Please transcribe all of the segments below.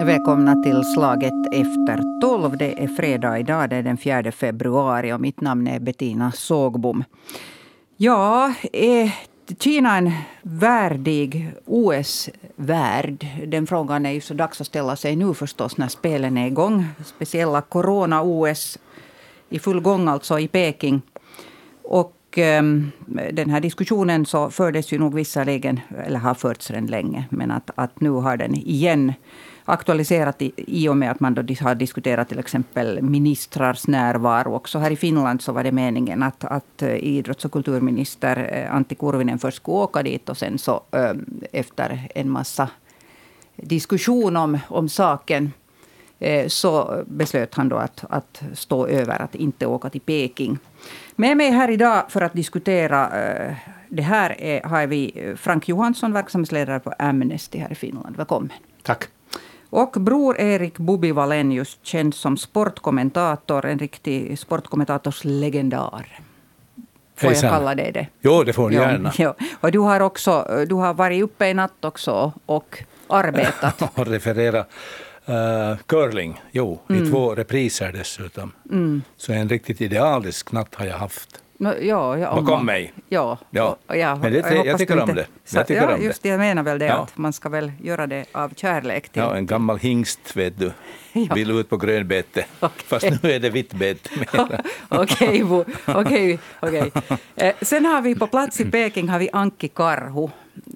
Välkomna till slaget efter tolv. Det är fredag idag, det är den 4 februari och mitt namn är Bettina Sågbom. Ja, är Kina en värdig OS-värd? Den frågan är ju så dags att ställa sig nu förstås när spelen är igång. Speciella corona-OS i full gång alltså i Peking. Och Ehm, den här diskussionen så fördes ju nog visserligen, eller har förts redan länge, men att, att nu har den igen aktualiserat i, i och med att man då har diskuterat till exempel ministrars närvaro. Också här i Finland så var det meningen att, att eh, idrotts och kulturminister eh, Antti Kurvinen först skulle åka dit och sen så ehm, efter en massa diskussion om, om saken eh, så beslöt han då att, att stå över, att inte åka till Peking. Med mig här idag för att diskutera det här är, har vi Frank Johansson, verksamhetsledare på Amnesty här i Finland. Välkommen. Tack. Och bror Erik Bubi Valenius, känd som sportkommentator, en riktig sportkommentatorslegendar. Får Hejsan. jag kalla dig det? Jo, det får du gärna. Ja. Och du har, också, du har varit uppe i natt också och arbetat. och referera uh, curling, jo, mm. i två repriser dessutom. Mm. Så en riktigt idealisk natt har jag haft. No, ja, ja, Bakom man, mig. Ja, ja. Ja Men det, jag, jag tycker om det. Jag tycker ja, om just det. Jag menar väl det, ja. att man ska väl göra det av kärlek till... Ja, en gammal hingst, vet du, ja. vill ut på grönbete. Okay. Fast nu är det vitt bete. Okej, okej, okej. Eh, sen har vi på plats i Peking har vi Anki Karhu.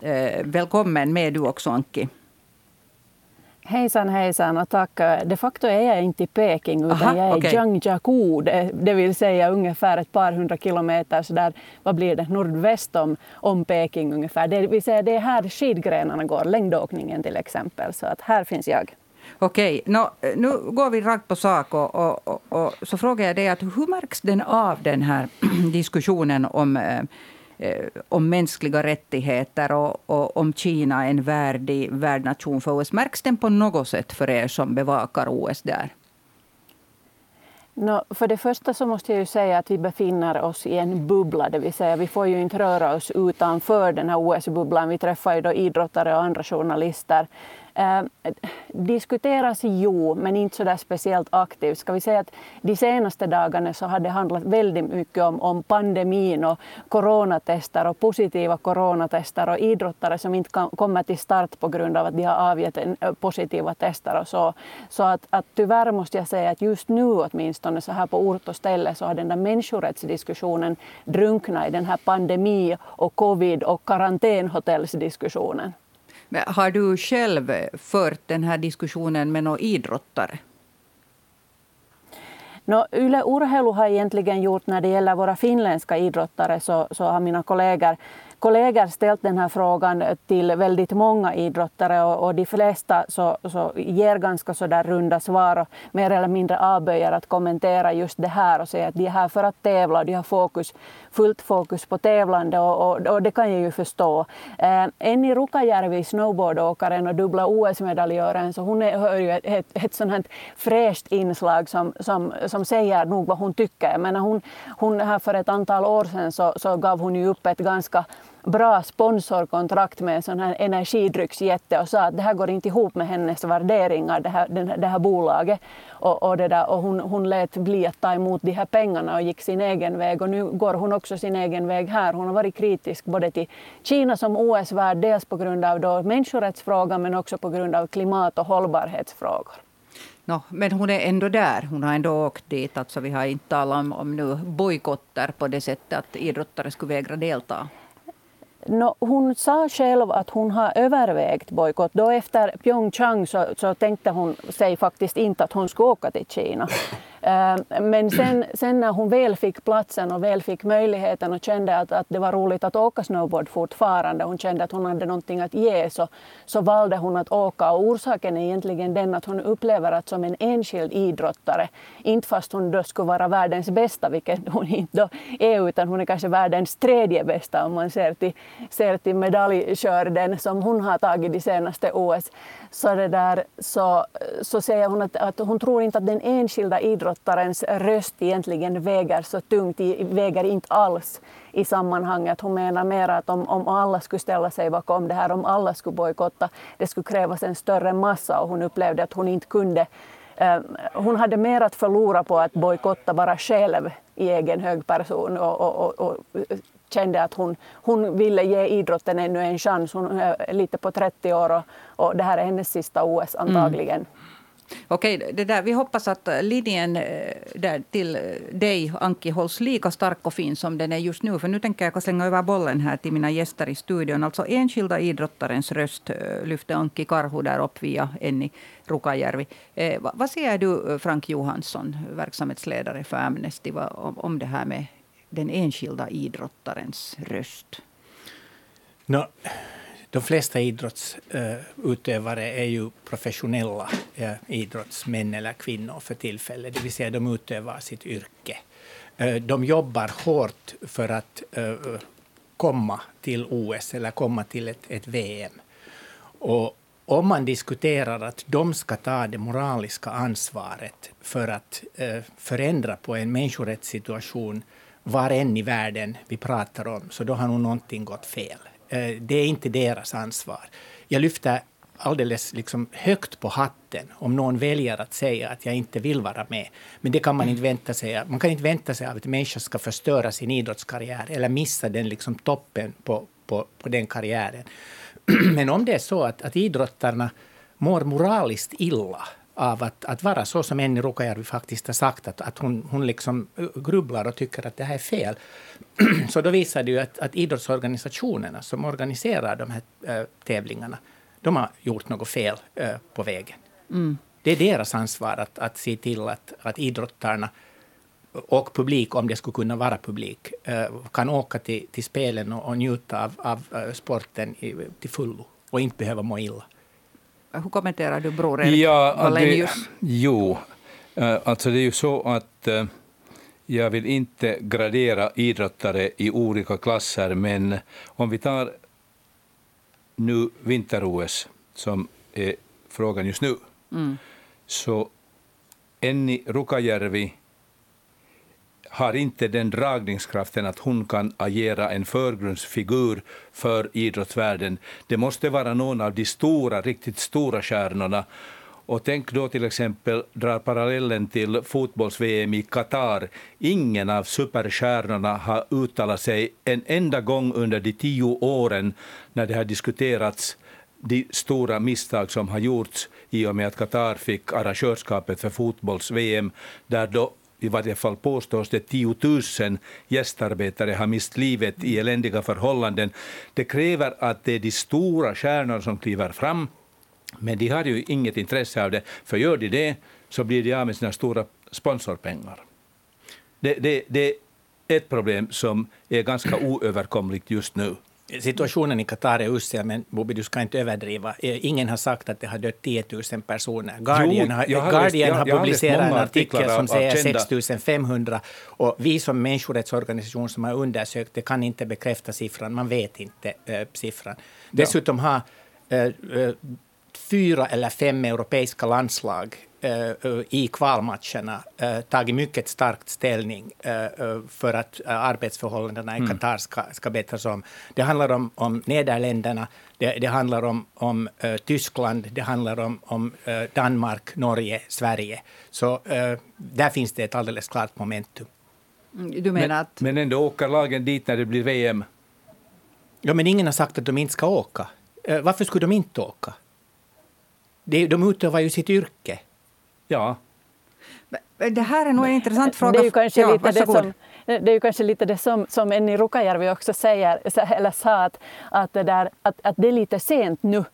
Eh, välkommen med du också, Anki. Hejsan hejsan och tack. De facto är jag inte i Peking utan Aha, jag är okay. i Zhangjiakou, det, det vill säga ungefär ett par hundra kilometer så där, vad blir det, nordväst om, om Peking ungefär. Det vill säga det är här skidgrenarna går, längdåkningen till exempel. Så att här finns jag. Okej, no, nu går vi rakt på sak och, och, och, och så frågar jag dig att hur märks den av den här diskussionen om Eh, Eh, om mänskliga rättigheter och, och, om Kina är en värdig värdnation för OS. Märks den på något sätt för er som bevakar OS där? No, för det första så måste jag ju säga att vi befinner oss i en bubbla, det vill säga vi får ju inte röra oss utanför den här OS-bubblan. Vi träffar ju då idrottare och andra journalister Eh, diskuteras jo, men inte så där speciellt aktivt. Ska vi säga att de senaste dagarna så har det handlat väldigt mycket om, om pandemin och coronatester och positiva coronatester och idrottare som inte kan, kommer till start på grund av att de har avgett en, eh, positiva tester och så. Så att, att tyvärr måste jag säga att just nu åtminstone så här på ort och ställe så har den där människorättsdiskussionen drunknat i den här pandemi och covid och karantänhotellsdiskussionen. Men har du själv fört den här diskussionen med några idrottare? No, Yle Urheilu har egentligen gjort när det gäller våra finländska idrottare så, så har mina kollegor kollegor ställt den här frågan till väldigt många idrottare och, och de flesta så, så ger ganska så där runda svar och mer eller mindre avböjer att kommentera just det här och säga att de är här för att tävla och de har fokus, fullt fokus på tävlande och, och, och det kan jag ju förstå. Äh, Enni Rukajärvi, snowboardåkaren och dubbla OS-medaljören, så hon hör ju ett, ett, ett sånt här fräscht inslag som, som, som säger nog vad hon tycker. Men hon, hon här för ett antal år sedan så, så gav hon ju upp ett ganska bra sponsorkontrakt med en sån här energidrycksjätte och sa att det här går inte ihop med hennes värderingar, det här, det här bolaget. Och, och, det där, och hon, hon lät bli att ta emot de här pengarna och gick sin egen väg. Och nu går hon också sin egen väg här. Hon har varit kritisk både till Kina som OS-värd, dels på grund av då människorättsfrågan men också på grund av klimat och hållbarhetsfrågor. No, men hon är ändå där. Hon har ändå åkt dit. Alltså, vi har inte talat om, om nu bojkotter på det sättet att idrottare skulle vägra delta. No, hon sa själv att hon har övervägt bojkott. Då efter Pyeongchang så, så tänkte hon sig faktiskt inte att hon skulle åka till Kina. Ehm, men sen, sen, när hon väl fick platsen och väl fick möjligheten och kände att, att det var roligt att åka snowboard fortfarande, hon kände att hon hade någonting att ge, så, så valde hon att åka. Och orsaken är egentligen den att hon upplever att som en enskild idrottare, inte fast hon då skulle vara världens bästa, vilket hon inte då är, utan hon är kanske världens tredje bästa om man ser till, ser till medaljskörden som hon har tagit de senaste OS. Så, det där, så, så säger hon att, att hon tror inte att den enskilda idrottaren idrottarens röst egentligen väger så tungt, väger inte alls i sammanhanget. Hon menar mer att om, om alla skulle ställa sig bakom det här, om alla skulle bojkotta, det skulle krävas en större massa och hon upplevde att hon inte kunde eh, hon hade mer att förlora på att bojkotta bara själv i egen hög person och, och, och, och kände att hon, hon ville ge idrotten ännu en chans. Hon är lite på 30 år och, och det här är hennes sista OS antagligen. Mm. Okej, det där, vi hoppas att linjen eh, där till eh, dig, Anki, hålls lika stark och fin som den är just nu. För nu tänker jag slänga över bollen här till mina gäster i studion. Alltså enskilda idrottarens röst eh, lyfte Anki Karhu där upp via Enni Rukajärvi. Eh, vad säger du, Frank Johansson, verksamhetsledare för Amnesty, om det här med den enskilda idrottarens röst? No, de flesta idrottsutövare är ju professionella idrottsmän eller kvinnor för tillfället, det vill säga de utövar sitt yrke. Eh, de jobbar hårt för att eh, komma till OS eller komma till ett, ett VM. Och om man diskuterar att de ska ta det moraliska ansvaret för att eh, förändra på en människorättssituation var än i världen vi pratar om, så då har nog någonting gått fel. Eh, det är inte deras ansvar. Jag lyfter alldeles liksom högt på hatten om någon väljer att säga att jag inte vill vara med. Men det kan man inte vänta sig. Man kan inte vänta sig att en människa ska förstöra sin idrottskarriär eller missa den liksom toppen på, på, på den karriären. Men om det är så att, att idrottarna mår moraliskt illa av att, att vara så som Enni Rukajärvi faktiskt har sagt, att, att hon, hon liksom grubblar och tycker att det här är fel. så då visar det ju att, att idrottsorganisationerna som organiserar de här äh, tävlingarna, de har gjort något fel äh, på vägen. Mm. Det är deras ansvar att, att se till att, att idrottarna och publik, om det skulle kunna vara publik, kan åka till, till spelen och, och njuta av, av sporten i, till fullo och inte behöva må illa. Hur kommenterar du Bror Erik ja, det, Jo, eh, alltså det är ju så att eh, jag vill inte gradera idrottare i olika klasser, men om vi tar nu vinter-OS, som är frågan just nu, mm. så Enni Rukajärvi har inte den dragningskraften att hon kan agera en förgrundsfigur för idrottsvärlden. Det måste vara någon av de stora, riktigt stora stjärnorna. Och tänk då till exempel, dra parallellen till fotbolls-VM i Qatar. Ingen av superstjärnorna har uttalat sig en enda gång under de tio åren när det har diskuterats de stora misstag som har gjorts i och med att Qatar fick arrangörskapet för fotbolls-VM, där då i varje fall påstås det 10 000 gästarbetare har mist livet i eländiga förhållanden. Det kräver att det är de stora stjärnorna som kliver fram, men de har ju inget intresse av det, för gör de det så blir de av med sina stora sponsorpengar. Det, det, det är ett problem som är ganska oöverkomligt just nu. Situationen i Qatar är usel, men Bobby, du ska inte överdriva. Eh, ingen har sagt att det har dött 10 000 personer. Guardian jo, har, Guardian läst, har publicerat en artikel som säger 6 500. Och vi som människorättsorganisation som har undersökt det kan inte bekräfta siffran. Man vet inte äh, siffran. Dessutom har äh, fyra eller fem europeiska landslag i kvalmatcherna eh, tagit mycket starkt ställning eh, för att arbetsförhållandena i mm. Qatar ska, ska bättras om. Det handlar om, om Nederländerna, det, det handlar om, om Tyskland, det handlar om, om Danmark, Norge, Sverige. Så där finns det ett alldeles klart momentum. Mm, du menar men, att... men ändå åker lagen dit när det blir VM? Ja, men ingen har sagt att de inte ska åka. varför skulle de inte åka? De, de utövar ju sitt yrke. Ja. Det här är nog en intressant fråga. Det är ju kanske ja, lite det som, det är ju kanske lite det som, som Enni Rukajärvi också säger, eller sa, att, att, det där, att, att det är lite sent nu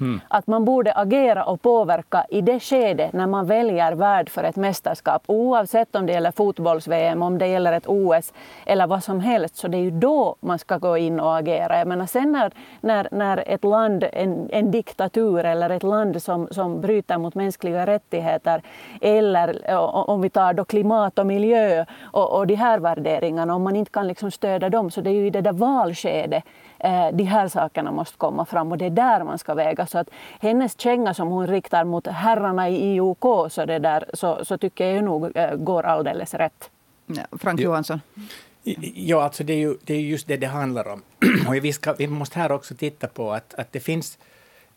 Mm. Att man borde agera och påverka i det skede när man väljer värd för ett mästerskap. Oavsett om det gäller fotbolls-VM, om det gäller ett OS eller vad som helst. Så det är ju då man ska gå in och agera. Jag menar sen när, när, när ett land, en, en diktatur eller ett land som, som bryter mot mänskliga rättigheter eller om vi tar då klimat och miljö och, och de här värderingarna, om man inte kan liksom stödja dem så det är ju i det där valskedet de här sakerna måste komma fram och det är där man ska väga. Så att hennes känga som hon riktar mot herrarna i IOK så, det där, så, så tycker jag nog eh, går alldeles rätt. Ja, Frank Johansson? Ja, alltså det är ju det är just det det handlar om. Och vi, ska, vi måste här också titta på att, att det finns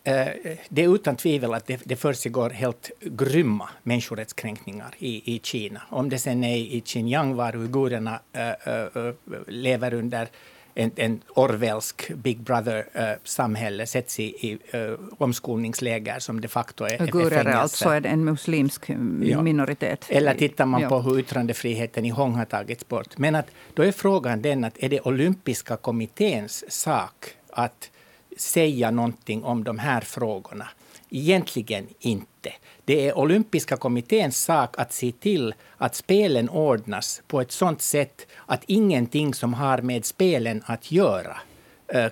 eh, det är utan tvivel att det, det försiggår helt grymma människorättskränkningar i, i Kina. Om det sen är i Xinjiang, var uigurerna äh, äh, lever under en, en Orwellsk Big Brother-samhälle sätts i, i uh, omskolningsläger som de facto är, Uigurer är alltså en muslimsk minoritet. Ja. Eller tittar man ja. på hur yttrandefriheten i Hong har tagits bort. Men att, då är frågan den att är det olympiska kommitténs sak att säga någonting om de här frågorna? Egentligen inte. Det är olympiska kommitténs sak att se till att spelen ordnas på ett sådant sätt att ingenting som har med spelen att göra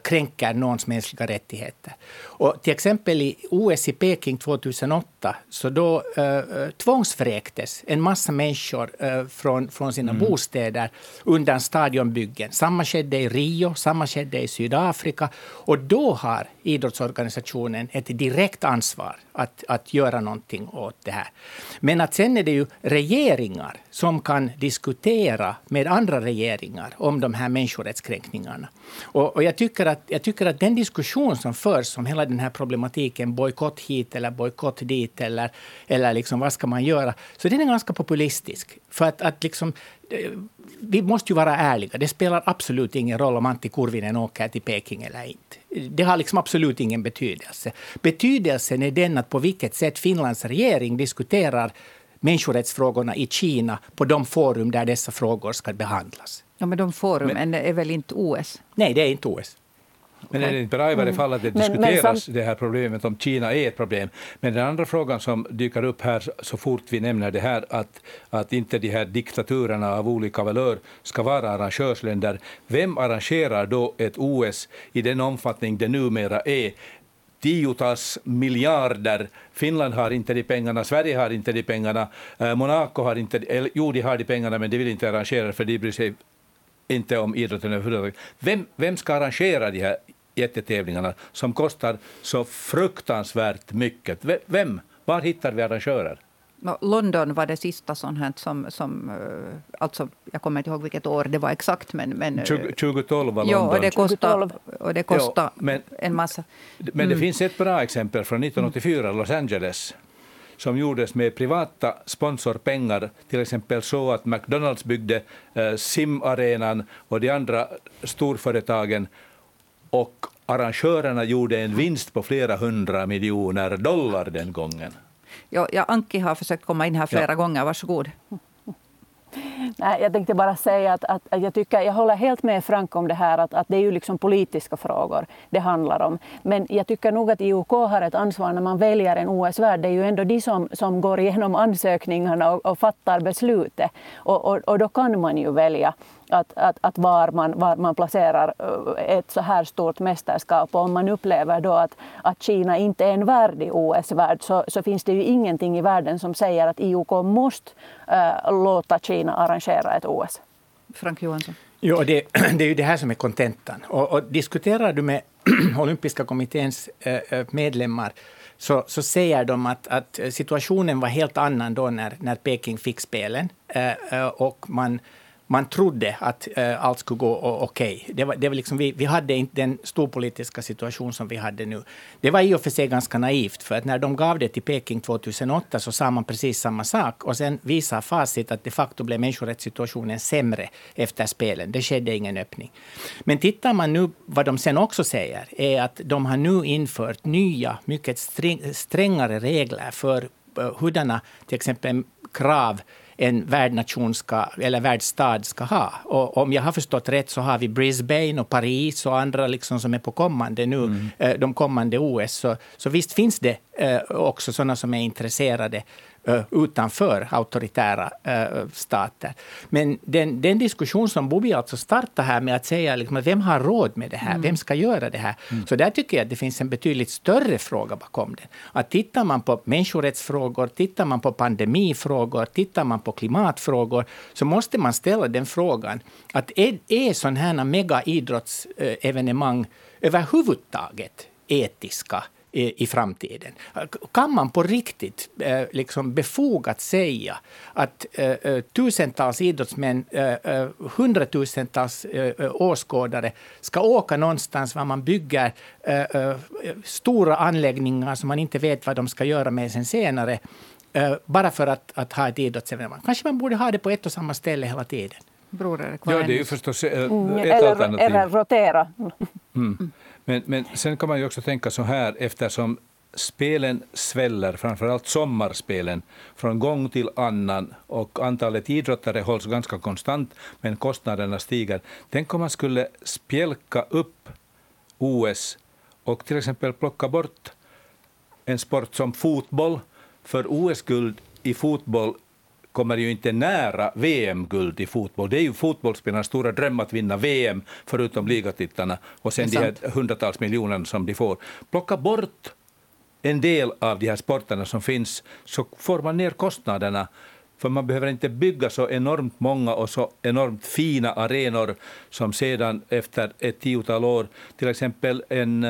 kränker någons mänskliga rättigheter. Och till exempel i OS i Peking 2008 så då äh, tvångsvräktes en massa människor äh, från, från sina mm. bostäder under stadionbyggen. Samma skedde i Rio, samma skedde i Sydafrika. Och då har idrottsorganisationen ett direkt ansvar att, att göra någonting åt det här. Men att sen är det ju regeringar som kan diskutera med andra regeringar om de här människorättskränkningarna. Och, och jag, tycker att, jag tycker att den diskussion som förs om hela den här problematiken, bojkott hit eller bojkott dit, eller, eller liksom, vad ska man göra? Så den är ganska populistisk. För att, att liksom, vi måste ju vara ärliga. Det spelar absolut ingen roll om Antti Kurvinen åker till Peking eller inte. Det har liksom absolut ingen betydelse. Betydelsen är den att på vilket sätt Finlands regering diskuterar människorättsfrågorna i Kina på de forum där dessa frågor ska behandlas. Ja, men de forumen är väl inte OS? Nej, det är inte OS. Men är det inte bra i varje fall att det diskuteras, men, men det här problemet om Kina är ett problem. Men den andra frågan som dyker upp här så fort vi nämner det här, att, att inte de här diktaturerna av olika valör ska vara arrangörsländer. Vem arrangerar då ett OS i den omfattning det numera är? tiotals miljarder. Finland har inte de pengarna, Sverige har inte de pengarna, eh, Monaco har inte, jo de har de pengarna men de vill inte arrangera för de bryr sig inte om idrotten överhuvudtaget. Vem, vem ska arrangera de här jättetävlingarna som kostar så fruktansvärt mycket? Vem? Var hittar vi arrangörer? London var det sista sånt här som, som eh, alltså, jag kommer inte ihåg vilket år det var exakt. Men, men, 2012 var London. Ja, och det kostade, och det kostade ja, men, en massa. Men mm. det finns ett bra exempel från 1984, Los Angeles som gjordes med privata sponsorpengar, till exempel så att McDonalds byggde eh, simarenan och de andra storföretagen och arrangörerna gjorde en vinst på flera hundra miljoner dollar den gången. Ja, ja, Anki har försökt komma in här flera ja. gånger. Varsågod. Nej, jag tänkte bara säga att, att, att, jag, tycker, jag håller helt med Frank om det här att, att det är ju liksom politiska frågor det handlar om. Men jag tycker nog att IOK har ett ansvar när man väljer en OS-värd. Det är ju ändå de som, som går igenom ansökningarna och, och fattar beslutet. Och, och, och, då kan man ju välja att, att, att var, man, var man placerar eh, ett så här stort mästerskap. Och om man upplever då att, att Kina inte är en värdig OS-värd så, så finns det ju ingenting i världen som säger att IOK måste äh, låta Kina arrangera ett OS. Frank Johansson. Jo, det, det är ju det här som är kontentan. Och, och, diskuterar du med olympiska kommitténs äh, medlemmar så, så säger de att, att situationen var helt annan då när, när Peking fick spelen. Äh, och man man trodde att eh, allt skulle gå okej. Okay. Det var, det var liksom, vi, vi hade inte den storpolitiska situation som vi hade nu. Det var i och för sig ganska naivt, för att när de gav det till Peking 2008 så sa man precis samma sak. Och sen visar facit att de facto blev människorättssituationen sämre efter spelen. Det skedde ingen öppning. Men tittar man nu vad de sen också säger, är att de har nu infört nya, mycket strängare regler för eh, hurdana, till exempel krav en världsnation ska, eller världsstad ska ha. Och om jag har förstått rätt så har vi Brisbane och Paris och andra liksom som är på kommande nu, mm. Eh, de kommande OS. Så, så visst finns det eh, också sådana som är intresserade utanför auktoritära stater. Men den, den diskussion som Bobi alltså startar här med att säga liksom, vem har råd med det här? Mm. Vem ska göra det här? Mm. Så där tycker jag att det finns en betydligt större fråga bakom det. Att tittar man på människorättsfrågor, tittar man på pandemifrågor, tittar man på klimatfrågor, så måste man ställa den frågan att är, är sådana här megaidrottsevenemang överhuvudtaget etiska i framtiden. Kan man på riktigt eh, liksom befogat säga att eh, eh, tusentals idrottsmän, hundratusentals åskådare ska åka någonstans var man bygger stora anläggningar som man inte vet vad de ska göra med sen senare, bara för att, att ha ett idrottsevenemang? Kanske man borde ha det på ett och samma ställe hela tiden. Bror ja, det är ju förstås ett mm, eller, alternativ. Eller rotera. Mm. Men, men sen kan man ju också tänka så här, eftersom spelen sväller, framförallt sommarspelen, från gång till annan och antalet idrottare hålls ganska konstant, men kostnaderna stiger. Tänk om man skulle spjälka upp OS och till exempel plocka bort en sport som fotboll, för OS-guld i fotboll kommer ju inte nära VM-guld i fotboll. Det är ju fotbollsspelarnas stora dröm att vinna VM, förutom ligatitlarna, och sen de här hundratals miljonerna som de får. Plocka bort en del av de här sporterna som finns, så får man ner kostnaderna. För man behöver inte bygga så enormt många och så enormt fina arenor som sedan efter ett tiotal år, till exempel en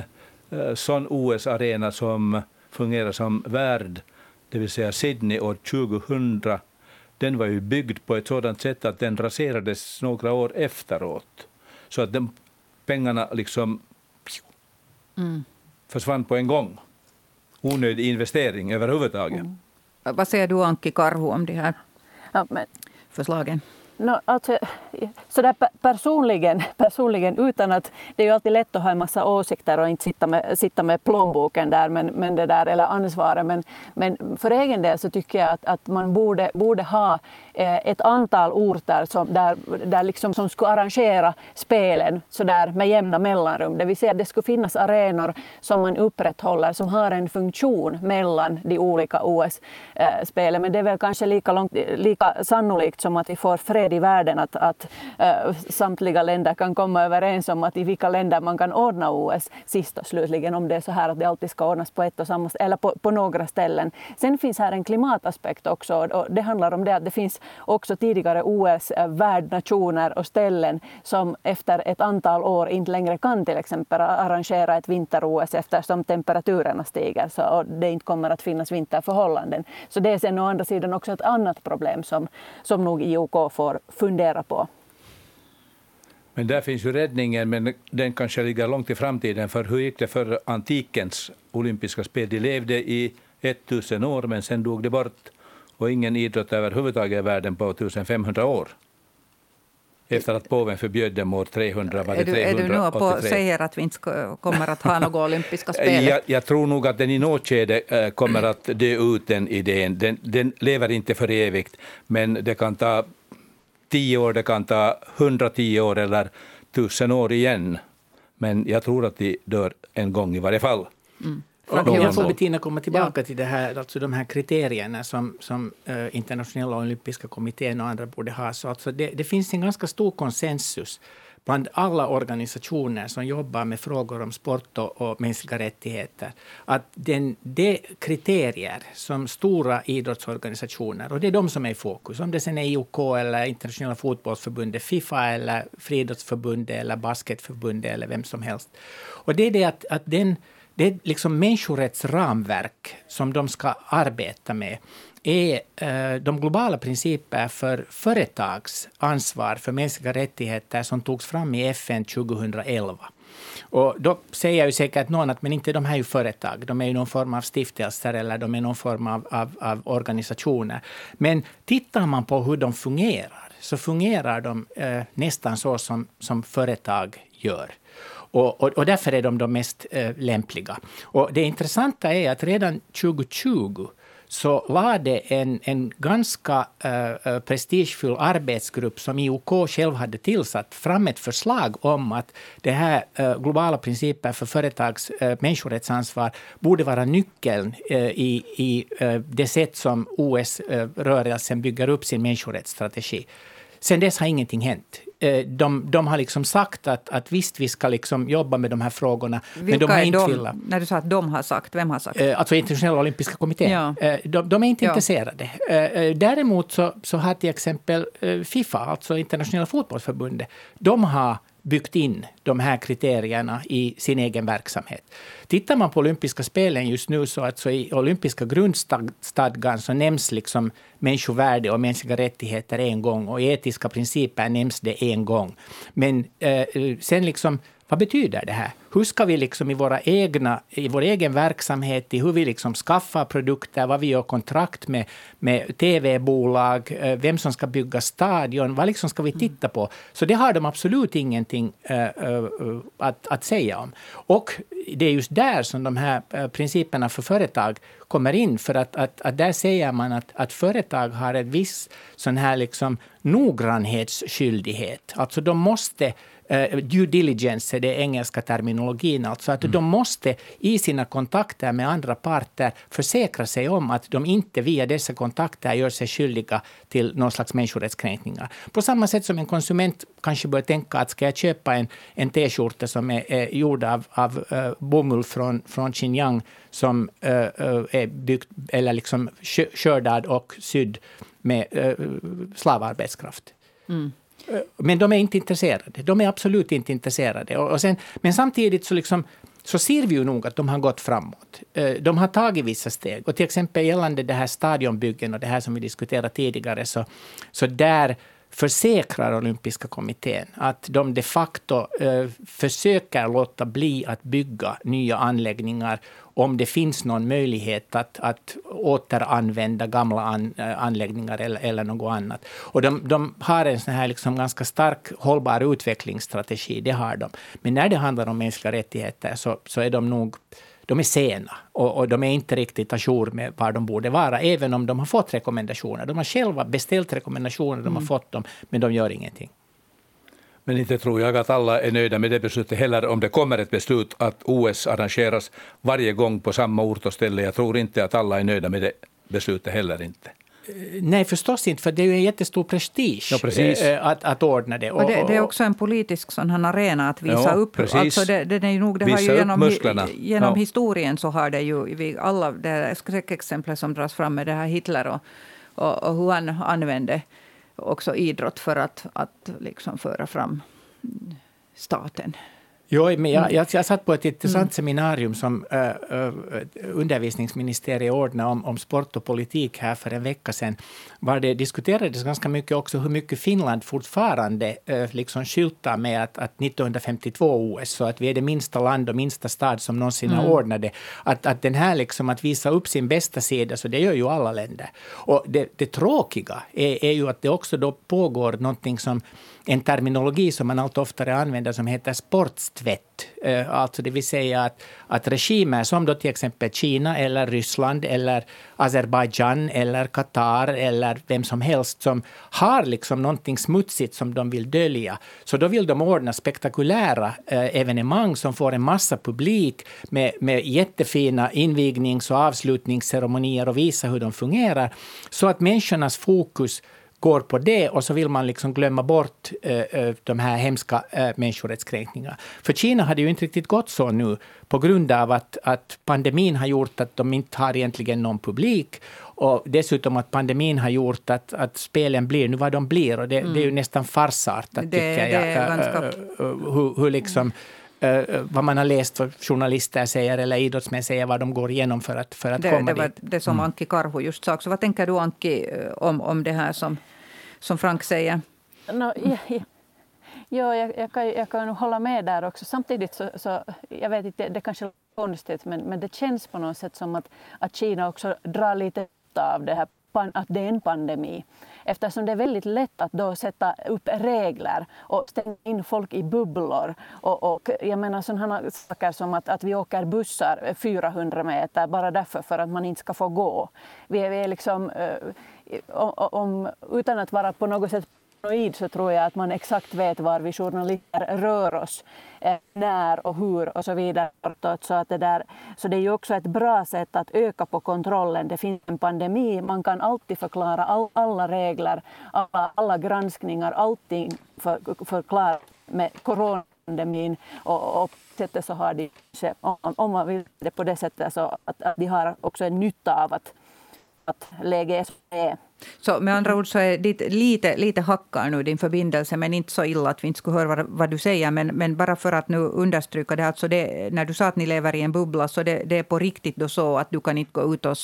uh, sån OS-arena som fungerar som värd, det vill säga Sydney år 2000, den var ju byggd på ett sådant sätt att den raserades några år efteråt. Så att de pengarna liksom mm. försvann på en gång. Onödig investering överhuvudtaget. Mm. Vad säger du, Anki Karhu, om de här ja, men, förslagen? No, alltså, så där personligen, personligen, utan att det är ju alltid lätt att ha en massa åsikter och inte sitta med, sitta med plånboken där, men, men det där, eller ansvaret. Men, men för egen del så tycker jag att, att man borde, borde ha eh, ett antal orter som, där, där liksom, som skulle arrangera spelen så där med jämna mellanrum. Det vill säga att det skulle finnas arenor som man upprätthåller som har en funktion mellan de olika OS-spelen. Eh, men det är väl kanske lika, långt, lika sannolikt som att vi får fred fred i världen att, att äh, samtliga länder kan komma överens om att i vilka länder man kan ordna OS sist och slutligen om det är så här att det alltid ska ordnas på ett och samma eller på, på några ställen. Sen finns här en klimataspekt också och det handlar om det att det finns också tidigare OS-värdnationer eh, och ställen som efter ett antal år inte längre kan till exempel arrangera ett vinter-OS eftersom temperaturerna stiger så, och det inte kommer att finnas vinterförhållanden. Så det är sen å andra sidan också ett annat problem som, som nog IOK får fundera på. Men där finns ju räddningen, men den kanske ligger långt i framtiden. För hur gick det för antikens olympiska spel? De levde i 1000 år, men sen dog det bort. Och ingen idrott överhuvudtaget i världen på 1500 år. Efter att påven förbjöd dem år 300, var det 383. Är du, nu på säger att vi inte kommer att ha några olympiska spel? Jag, jag, tror nog att den i något skede äh, kommer att dö ut, den idén. Den, den lever inte för evigt, men det kan ta tio år, det kan ta 110 år eller tusen år igen. Men jag tror att de dör en gång i varje fall. Mm. Jag får Bettina komma tillbaka ja. till det här, alltså de här kriterierna som, som uh, internationella olympiska kommittén och andra borde ha. Så alltså det, det finns en ganska stor konsensus bland alla organisationer som jobbar med frågor om sport och, och mänskliga rättigheter, att den, de kriterier som stora idrottsorganisationer, och det är de som är i fokus, om det sen är IOK eller Internationella fotbollsförbundet, Fifa eller Friidrottsförbundet eller Basketförbundet eller vem som helst. Och det är det att, att den, det är liksom människorättsramverk som de ska arbeta med är eh, de globala principer för företags ansvar för mänskliga rättigheter som togs fram i FN 2011. Och då säger ju säkert någon att men inte de här är ju företag, de är ju någon form av stiftelser eller de är någon form av, av, av organisationer. Men tittar man på hur de fungerar så fungerar de eh, nästan så som, som företag gör. Och, och, och, därför är de de mest eh, lämpliga. Och det intressanta är att redan 2020 så lade en, en ganska uh, prestigefull arbetsgrupp som IOK själv hade tillsatt fram ett förslag om att det här uh, globala principer för företags uh, människorättsansvar borde vara nyckeln uh, i, i det sätt som OS-rörelsen bygger upp sin människorättsstrategi. Sen dess har ingenting hänt. Eh, de, de har liksom sagt att, att visst, vi ska liksom jobba med de här frågorna. Vilka men de har inte de, När du sa att de har sagt, vem har sagt? Eh, alltså Internationella olympiska kommittén. Ja. Eh, de, de, är inte ja. intresserade. Däremot så, så har till exempel Fifa, alltså Internationella fotbollsförbundet, de har byggt in de här kriterierna i sin egen verksamhet. Tittar man på olympiska spelen just nu så alltså i olympiska grundstadgan så nämns liksom människovärde och mänskliga rättigheter en gång och etiska principer nämns det en gång. Men eh, sen liksom vad betyder det här? Hur ska vi liksom i, våra egna, i vår egen verksamhet, i hur vi liksom skaffar produkter, vad vi gör kontrakt med, med tv-bolag, eh, vem som ska bygga stadion, vad liksom ska vi titta på? Så det har de absolut ingenting uh, att, att säga om. Och det är just där som de här principerna för företag kommer in, för att, att, att där säger man att, att företag har en viss sån här liksom noggrannhetsskyldighet. Alltså de måste Uh, due diligence är den engelska terminologin, alltså att mm. de måste i sina kontakter med andra parter försäkra sig om att de inte via dessa kontakter gör sig skyldiga till någon slags människorättskränkningar. På samma sätt som en konsument kanske bör tänka att ska jag köpa en, en t-skjorta som är, är gjord av, av uh, bomull från, från Xinjiang som uh, är byggt, eller liksom skördad och sydd med slavarbetskraft. Mm. Eh, men de är inte intresserade. De är absolut inte intresserade. Och, och sen, men samtidigt så, liksom, så ser vi ju nog att de har gått framåt. Eh, de har tagit vissa steg. Och till exempel gällande det här stadionbyggen och det här som vi diskuterade tidigare, så, så där försäkrar olympiska kommittén att de de facto eh, försöker låta bli att bygga nya anläggningar om det finns någon möjlighet att, att återanvända gamla an, eh, anläggningar eller, eller något annat. Och de, de har en sån här liksom ganska stark hållbar utvecklingsstrategi, det har de. Men när det handlar om mänskliga rättigheter så, så är de nog de är sena och, och, de är inte riktigt ajour med var de borde vara, även om de har fått rekommendationer. De har själva beställt rekommendationer, de har mm. fått dem, men de gör ingenting. Men inte tror jag att alla är nöjda med det beslutet heller om det kommer ett beslut att OS arrangeras varje gång på samma ort och ställe. Jag tror inte att alla är nöjda med det beslutet heller inte. Nej, förstås inte, för det är ju en jättestor prestige ja, eh, att, att ordna det. Och, det, det, är också en politisk sån arena att visa ja, upp. Precis. Alltså det, det, är nog, det visa har ju genom, genom ja. historien så har det ju vi alla det skräckexemplet som dras fram med det här Hitler och, och, och hur han använde också idrott för att, att liksom föra fram staten. Jo, men jag, jag, jag satt på ett intressant mm. seminarium som uh, uh, undervisningsministeriet ordnade om, om sport och politik här för en vecka sedan. Var det diskuterades ganska mycket också hur mycket Finland fortfarande uh, liksom skyltar med att, att 1952 OS, så att vi är det minsta land och minsta stad som någonsin mm. har ordnat det. Att, att den här liksom att visa upp sin bästa sida, så det gör ju alla länder. Och det, det tråkiga är, är ju att det också då pågår någonting som en terminologi som man allt oftare använder som heter sportstvätt tvätt, eh, alltså det vill säga att, att regimer som då till exempel Kina eller Ryssland eller Azerbajdzjan eller Qatar eller vem som helst som har liksom någonting smutsigt som de vill dölja. Så då vill de ordna spektakulära eh, evenemang som får en massa publik med, med jättefina invignings och avslutningsceremonier och visa hur de fungerar. Så att människornas fokus går på det och så vill man liksom glömma bort äh, de här hemska äh, människorättskränkningarna. För Kina hade ju inte riktigt gått så nu på grund av att, att pandemin har gjort att de inte har egentligen någon publik och dessutom att pandemin har gjort att, att spelen blir nu vad de blir. Och det, mm. det är ju mm. nästan farsartat, det, tycker jag. Det ganska... hur, hur liksom, Uh, vad man har läst vad journalister säger eller idrottsmän säger, vad de går igenom för att, för att det, komma det var dit. Det som mm. Anki Karhu just sa. Så vad tänker du Anki om, om det här som som Frank säger? No, ja, ja. Ja, jag, jag, kan, jag kan hålla med där också. Samtidigt så, så jag vet inte, det kanske är konstigt, men, men det känns på något sätt som att, att Kina också drar lite av det här, att det är en pandemi eftersom det är väldigt lätt att då sätta upp regler och stänga in folk i bubblor. Och, och jag menar sådana saker som att, att vi åker bussar 400 meter bara därför för att man inte ska få gå. Vi är, vi är liksom, eh, om, utan att vara på något sätt så tror jag att man exakt vet var vi journalister rör oss, eh, när och hur och så vidare. Så, att det, där, så det är ju också ett bra sätt att öka på kontrollen. Det finns en pandemi, man kan alltid förklara all, alla regler, alla, alla granskningar, allting för, förklara med coronapandemin och, och sättet så har de, om man vill det på det sättet, så att, att de har också en nytta av att, att läget är. Så med andra ord så är det lite, lite hackar nu din förbindelse, men inte så illa att vi inte skulle höra vad, vad du säger. Men, men bara för att nu understryka det, alltså det, när du sa att ni lever i en bubbla, så det, det är på riktigt då så att du kan inte gå ut och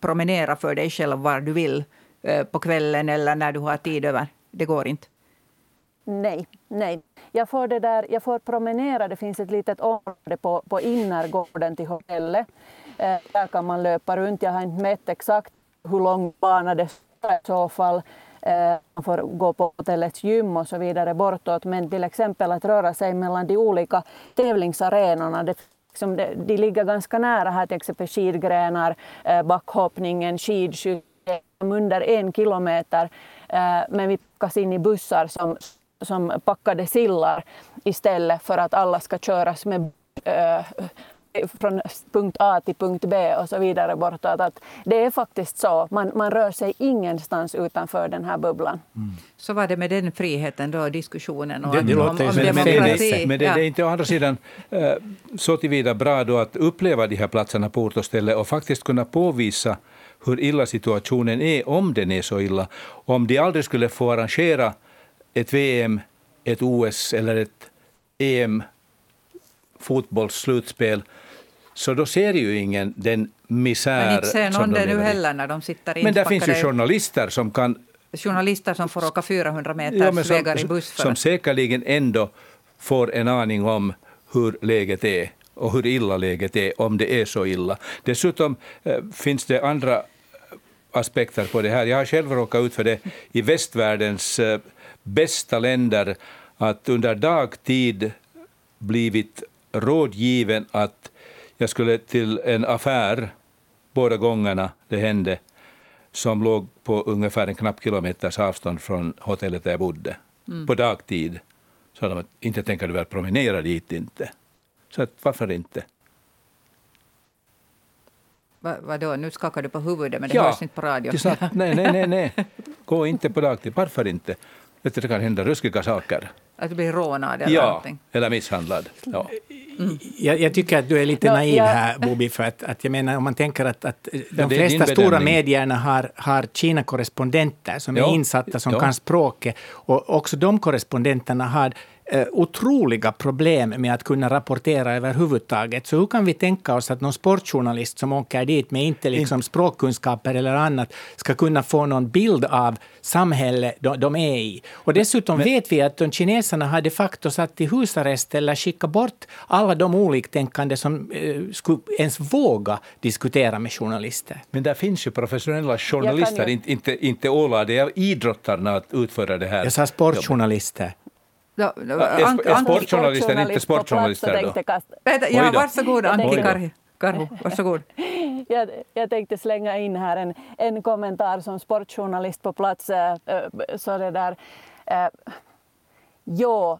promenera för dig själv var du vill eh, på kvällen eller när du har tid över. Det går inte. Nej, nej. Jag får, det där, jag får promenera, det finns ett litet område på, på innergården till hotellet. Eh, där kan man löpa runt. Jag har inte mätt exakt hur lång bana det i så fall. Eh, man får gå på hotellets gym och så vidare bortåt. Men till exempel att röra sig mellan de olika tävlingsarenorna. Det, liksom, de, de ligger ganska nära här, till exempel skidgrenar, eh, backhoppningen, skidskytte under en kilometer. Eh, men vi packas in i bussar som, som packade sillar istället för att alla ska köras med från punkt A till punkt B och så vidare bortåt. Att det är faktiskt så, man, man rör sig ingenstans utanför den här bubblan. Mm. Så var det med den friheten då, diskussionen och det, det om, om demokrati. Men det, ja. det, är inte å andra sidan uh, så tillvida bra då att uppleva de här platserna på ort och ställe och faktiskt kunna påvisa hur illa situationen är, om den är så illa. Om de aldrig skulle få arrangera ett VM, ett OS eller ett EM fotbollsslutspel så då ser ju ingen den misär Men inte ser någon det nu heller när de sitter Men där finns ju journalister som kan... Journalister som får åka 400 meters ja, som, vägar i buss. För. Som säkerligen ändå får en aning om hur läget är och hur illa läget är, om det är så illa. Dessutom äh, finns det andra aspekter på det här. Jag har själv råkat ut för det i västvärldens äh, bästa länder, att under dagtid blivit rådgiven att jag skulle till en affär båda gångerna det hände som låg på ungefär en knapp kilometers avstånd från hotellet där jag bodde. Mm. På dagtid. Så de inte tänker du väl promenera dit inte? Så att, varför inte? Va, vadå, nu skakar du på huvudet men det ja, hörs inte på radio. Ja, nej, nej, nej, nej. Gå inte på dagtid. Varför inte? Det kan hända ruskiga saker. Att du blir rånad eller ja, någonting? eller misshandlad. Ja. Mm. Jag, jag, tycker att du är lite naiv ja, här, Bobby, för att, att jag menar om man tänker att, att de flesta stora medierna har, har Kina-korrespondenter som är insatta, som kan språket, och också de korrespondenterna har otroliga problem med att kunna rapportera överhuvudtaget. Så hur kan vi tänka oss att någon sportjournalist som åker dit med inte liksom språkkunskaper eller annat ska kunna få någon bild av samhället de, de är i? Och dessutom Men, vet vi att de kineserna har de facto satt i husarrest eller skickat bort alla de oliktänkande som eh, skulle ens våga diskutera med journalister. Men där finns ju professionella journalister, ju... inte, inte, inte ålade av idrottarna att utföra det här. Jag sa sportjournalister. Ja, är sportjournalisten inte sportjournalister då? Ja, varsågod Antti Karhi. Karhu, varsågod. jag, jag tänkte slänga in här en, en kommentar som sportjournalist på plats. Äh, så det där, äh, Jo,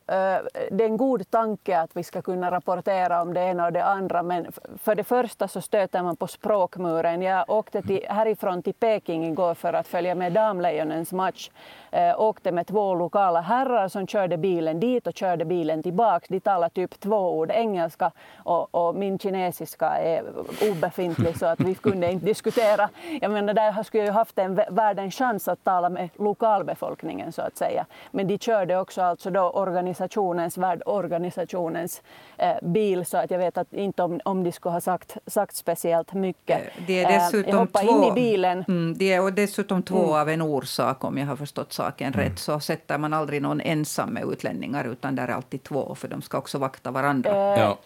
det är en god tanke att vi ska kunna rapportera om det ena och det andra men för det första så stöter man på språkmuren. Jag åkte till, härifrån till Peking igår för att följa med Damlejonens match eh, åkte med två lokala herrar som körde bilen dit och körde bilen tillbaks. De talade typ två ord engelska och, och, min kinesiska är obefintlig så att vi kunde inte diskutera. Jag menar, där skulle jag haft en världens chans att tala med lokalbefolkningen så att säga. Men de körde också alltså då organisationens, värdorganisationens eh, bil så att jag vet att inte om, om de skulle ha sagt, sagt speciellt mycket. Det är dessutom eh, jag två, in i bilen. Mm, det är dessutom två mm. av en orsak om jag har förstått saken mm. rätt, så sätter man aldrig någon ensam med utlänningar, utan där är alltid två, för de ska också vakta varandra. Eh, ja.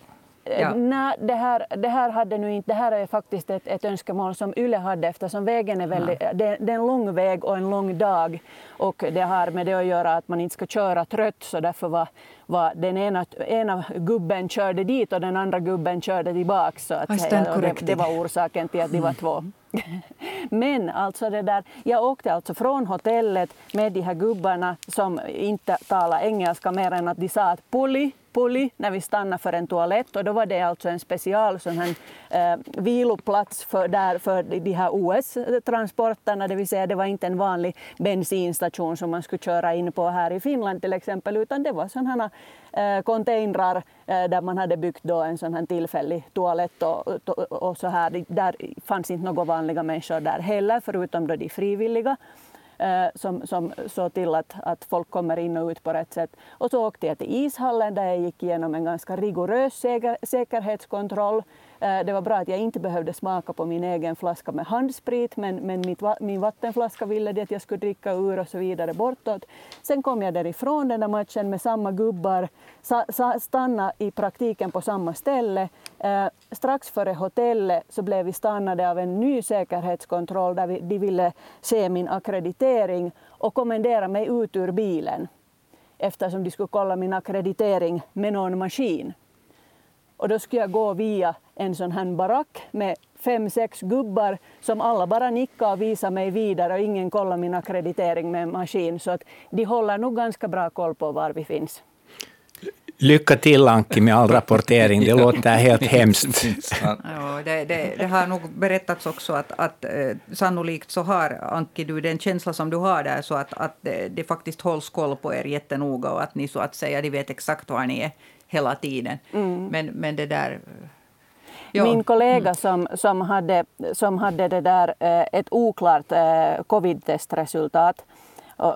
Ja. Nej, det här, det här hade nu inte, det här är faktiskt ett, ett önskemål som YLE hade eftersom vägen är väldigt, ja. det, det, är en lång väg och en lång dag och det har med det att göra att man inte ska köra trött så därför var, var den ena, ena gubben körde dit och den andra gubben körde tillbaka så att säga, det, det, var orsaken till att de var två. Men alltså det där, jag åkte alltså från hotellet med de här gubbarna som inte talar engelska mer än att de sa att pulli, pulli när vi stannade för en toalett. Och då var det alltså en special sån här, eh, viloplats för, där, för de här OS-transporterna, det vill säga det var inte en vanlig bensinstation som man skulle köra in på här i Finland till exempel, utan det var sådana eh, containrar eh, där man hade byggt då en sån här tillfällig toalett och, och, och så här. Där fanns inte några vanliga människor där heller, förutom då de frivilliga. Eh, som, som såg till att, att folk kommer in och ut på rätt sätt. Och så åkte jag till ishallen där jag gick igenom en ganska rigorös säker, säkerhetskontroll eh, det var bra att jag inte behövde smaka på min egen flaska med handsprit men, men mitt, min vattenflaska ville det att jag skulle dricka ur och så vidare bortåt. Sen kom jag därifrån den där matchen med samma gubbar, stanna i praktiken på samma ställe. Eh, strax före hotellet så blev vi stannade av en ny säkerhetskontroll där vi, de ville se min akkreditering och kommendera mig ut ur bilen eftersom de skulle kolla min akkreditering med någon maskin. Och då skulle jag gå via en sån här barack med fem, sex gubbar som alla bara nickade och visade mig vidare och ingen kollade min akkreditering med en maskin. Så att de håller nog ganska bra koll på var vi finns. Lycka till Anki med all rapportering, det låter helt hemskt. Ja, det, det, det, har nog berättats också att, att eh, sannolikt så har Anki du den känsla som du har där så att, att det, det faktiskt hålls koll på er jättenoga och att ni så att säga de vet exakt var ni är hela tiden. Mm. Men, men det där... Ja. Min kollega mm. som, som, hade, som hade det där, eh, ett oklart eh, covid-testresultat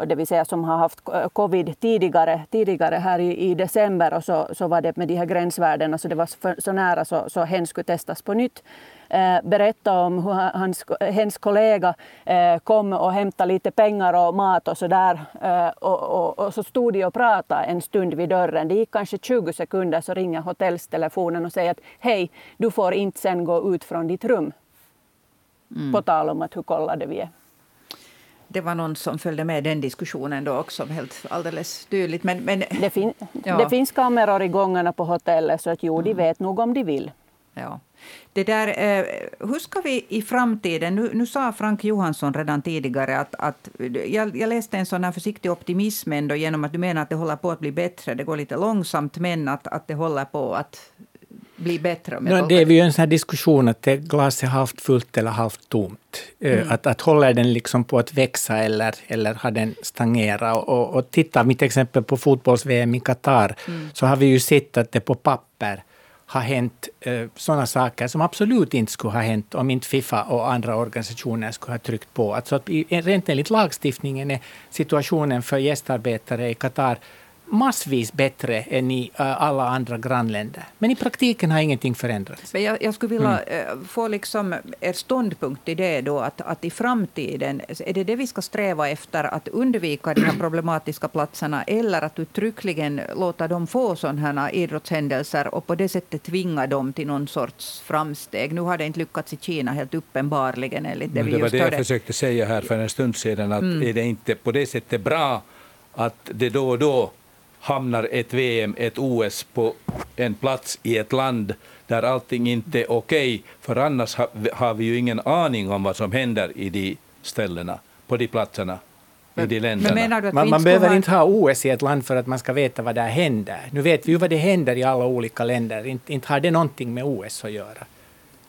det vill säga som har haft covid tidigare, tidigare här i, i december och så, så var det med de här gränsvärdena så det var för, så nära så, så hen skulle testas på nytt. Eh, berätta om hur hans, hens kollega eh, kom och hämtade lite pengar och mat och så där. Eh, och, och, och, så stod de och pratade en stund vid dörren. Det gick kanske 20 sekunder så ringer hotelltelefonen och säger att hej, du får inte sen gå ut från ditt rum. Mm. På tal om att hur kollade vi är det var någon som följde med den diskussionen då också, helt alldeles tydligt. Men, men, det, fin ja. det finns kameror i gångarna på hotellet, så att jo, de mm. vet nog om de vill. Ja. Det där, eh, hur ska vi i framtiden... Nu, nu sa Frank Johansson redan tidigare att... att jag, jag läste en sån här försiktig optimism ändå genom att du menar att det håller på att bli bättre. Det går lite långsamt, men att, att det håller på att bli bättre? No, det är ju en sån här diskussion att det glaset är halvt fullt eller halvt tomt. Eh, mm. Att, att håller den liksom på att växa eller, eller har den stagnerat? Och, och titta mitt exempel på fotbolls-VM i Qatar, mm. så har vi ju sett att det på papper har hänt eh, sådana saker som absolut inte skulle ha hänt om inte Fifa och andra organisationer skulle ha tryckt på. Alltså att rent enligt lagstiftningen är situationen för gästarbetare i Qatar massvis bättre än i uh, alla andra grannländer. Men i praktiken har ingenting förändrats. Men jag, jag skulle vilja mm. uh, få liksom er ståndpunkt i det då, att, att i framtiden, är det det vi ska sträva efter, att undvika de här problematiska platserna, eller att uttryckligen låta dem få sådana här idrottshändelser och på det sättet tvinga dem till någon sorts framsteg? Nu har det inte lyckats i Kina helt uppenbarligen enligt det Men vi Det var det jag försökte säga här för en stund sedan, att mm. är det inte på det sättet bra att det då och då hamnar ett VM, ett OS på en plats i ett land där allting inte är okej, okay, för annars har, har vi ju ingen aning om vad som händer i de ställena, på de platserna. Men, i de länderna. man, man behöver ha... inte ha OS i ett land för att man ska veta vad där händer. Nu vet vi ju vad det händer i alla olika länder. Inte, inte har det någonting med OS att göra.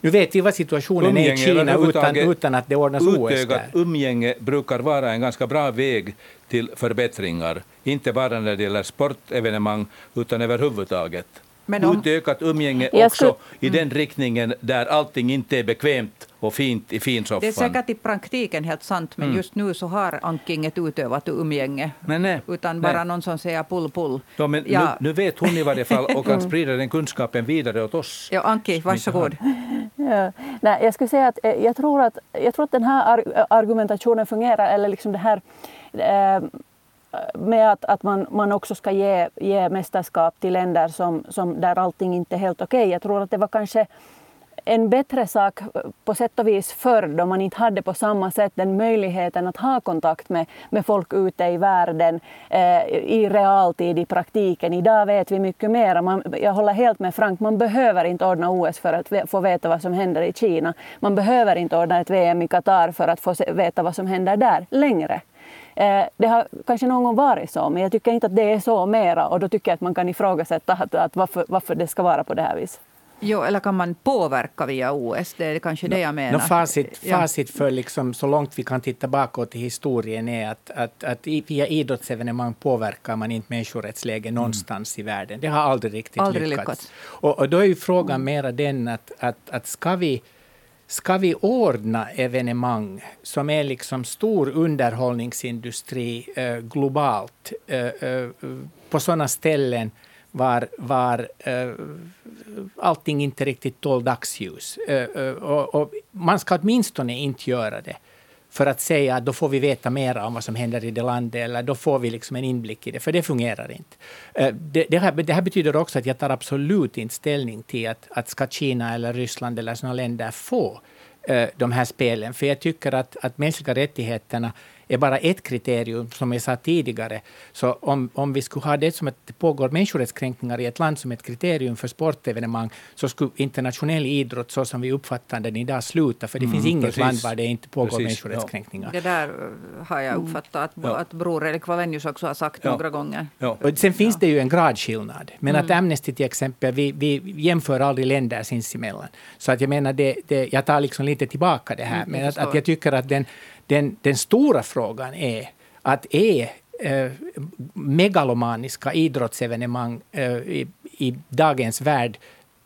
Nu vet vi vad situationen är i Kina utan, utan att det ordnas OS där. umgänge brukar vara en ganska bra väg till förbättringar. Inte bara när det gäller sportevenemang, utan överhuvudtaget. Men om... Utökat umgänge också skulle... i den riktningen där allting inte är bekvämt och fint i finsoffan. Det är säkert i praktiken helt sant, men mm. just nu så har Anki inget utövat umgänge. Men nej, utan bara nej. någon som säger pull pull. Ja, men ja. nu, nu, vet hon i varje fall och kan mm. sprida den kunskapen vidare åt oss. Ja, Anki, varsågod. Ja. Nej, jag skulle säga att eh, jag tror att, jag tror att den här argumentationen fungerar, eller liksom det här eh, med att, att man, man också ska ge, ge mästerskap till länder som, som där allting inte är helt okej. Okay. Jag tror att det var kanske en bättre sak på sätt och vis förr då man inte hade på samma sätt den möjligheten att ha kontakt med, med folk ute i världen eh, i realtid, i praktiken. Idag vet vi mycket mer. Man, jag håller helt med Frank, man behöver inte ordna OS för att få veta vad som händer i Kina. Man behöver inte ordna ett VM i Qatar för att få veta vad som händer där längre. Eh, det har kanske någon gång varit så, men jag tycker inte att det är så mera och då tycker jag att man kan ifrågasätta att, att varför, varför det ska vara på det här viset. Jo, eller kan man påverka via OS? Det är kanske det jag menar. No, facit, facit för liksom, så långt vi kan titta bakåt i historien är att, att, att via idrottsevenemang påverkar man inte människorättsläget mm. någonstans i världen. Det har aldrig riktigt aldrig lyckats. lyckats. Och, och, då är ju frågan mm. mera den att, att, att ska vi Ska vi ordna evenemang som är liksom stor underhållningsindustri eh, globalt eh, eh, på sådana ställen var, var eh, allting inte riktigt tål dagsljus. Eh, eh, och, och man ska åtminstone inte göra det för att säga att då får vi veta mer om vad som händer i det landet eller då får vi liksom en inblick i det, för det fungerar inte. Eh, det, det, här, det här betyder också att jag tar absolut inte ställning till att, att ska Kina eller Ryssland eller sådana länder få eh, de här spelen, för jag tycker att, att mänskliga rättigheterna är bara ett kriterium, som jag sa tidigare. Så om, om vi skulle ha det som att det pågår människorättskränkningar i ett land som ett kriterium för sportevenemang, så skulle internationell idrott, så som vi uppfattar den idag, sluta. För det mm, finns inget precis. land var det inte pågår precis, människorättskränkningar. Ja. Det där har jag uppfattat att, ja. att Bror Erik Wallenius också har sagt ja. några gånger. Ja. Och sen finns det ju en gradskillnad. Men mm. att Amnesty till exempel, vi, vi jämför aldrig länder sinsemellan. Så att jag menar, det, det, jag tar liksom lite tillbaka det här. Mm, men att, att jag tycker att den den, den stora frågan är att är eh, megalomaniska idrottsevenemang eh, i, i dagens värld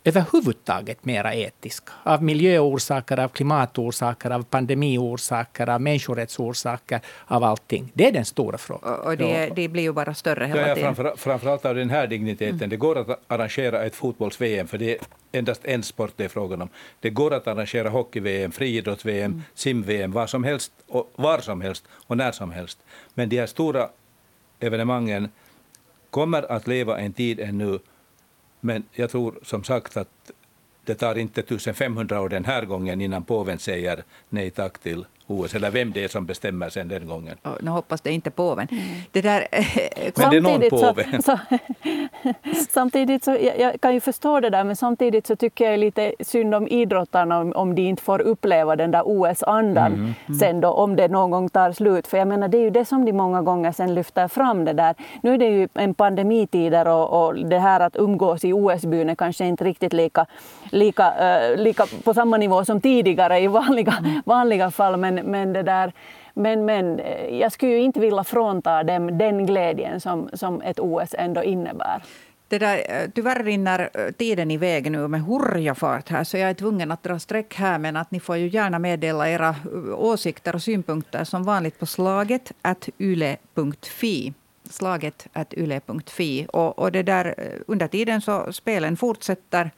överhuvudtaget mera etiska. Av miljöorsaker, av klimatorsaker, av pandemiorsaker, av människorättsorsaker, av allting. Det är den stora frågan. Och det, det blir ju bara större hela ja, tiden. Framför, framförallt av den här digniteten. Mm. Det går att arrangera ett fotbolls-VM, för det är endast en sport det är frågan om. Det går att arrangera hockey-VM, friidrotts-VM, mm. sim-VM, var som helst, och, var som helst och när som helst. Men de här stora evenemangen kommer att leva en tid ännu men jag tror som sagt att det tar inte 1500 år den här gången innan påven säger nej tack till OS, eller vem det är som bestämmer sen den gången. Oh, nu hoppas det inte påven. Mm. Det där, men det är någon påve. Så, så, samtidigt så, jag, jag, kan ju förstå det där, men samtidigt så tycker jag lite synd om idrottarna om, om de inte får uppleva den där OS-andan mm. mm. sen då, om det någon gång tar slut. För jag menar, det är ju det som de många gånger sen lyfter fram det där. Nu är det ju en pandemitider och, och det här att umgås i OS-byn är kanske inte riktigt lika, lika, uh, lika på samma nivå som tidigare i vanliga, mm. vanliga fall. Men, men, det där, men, men eh, jag skulle ju inte vilja frånta dem den glädjen som, som ett OS ändå innebär. Det där, eh, tyvärr rinner eh, tiden iväg nu med hurjafart här, så jag är tvungen att dra streck här. Men att ni får ju gärna meddela era åsikter och synpunkter som vanligt på slaget at yle.fi. Slaget at yle.fi. Och, och det där, under tiden så spelen fortsätter.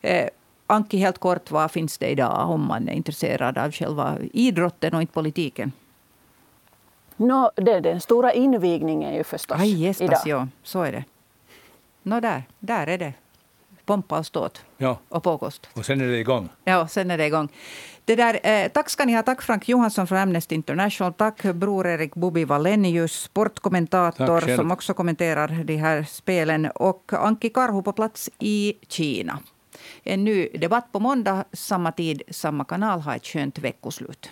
Eh, Anki, helt kort, vad finns det idag om man är intresserad av själva idrotten och inte politiken? No, det är den stora invigningen ju förstås. Aj, jespas, idag. ja, så är det. Nå, där, där är det pompa och ståt ja. och påkost. Och sen är det igång. Ja, sen är det igång. Det där, eh, tack ska ni ha. Tack Frank Johansson från Amnesty International. Tack Bror Erik Bubi Wallenius, sportkommentator som också kommenterar de här spelen. Och Anki Karhu på plats i Kina. En ny debatt på måndag, samma tid, samma kanal. Ha ett skönt veckoslut.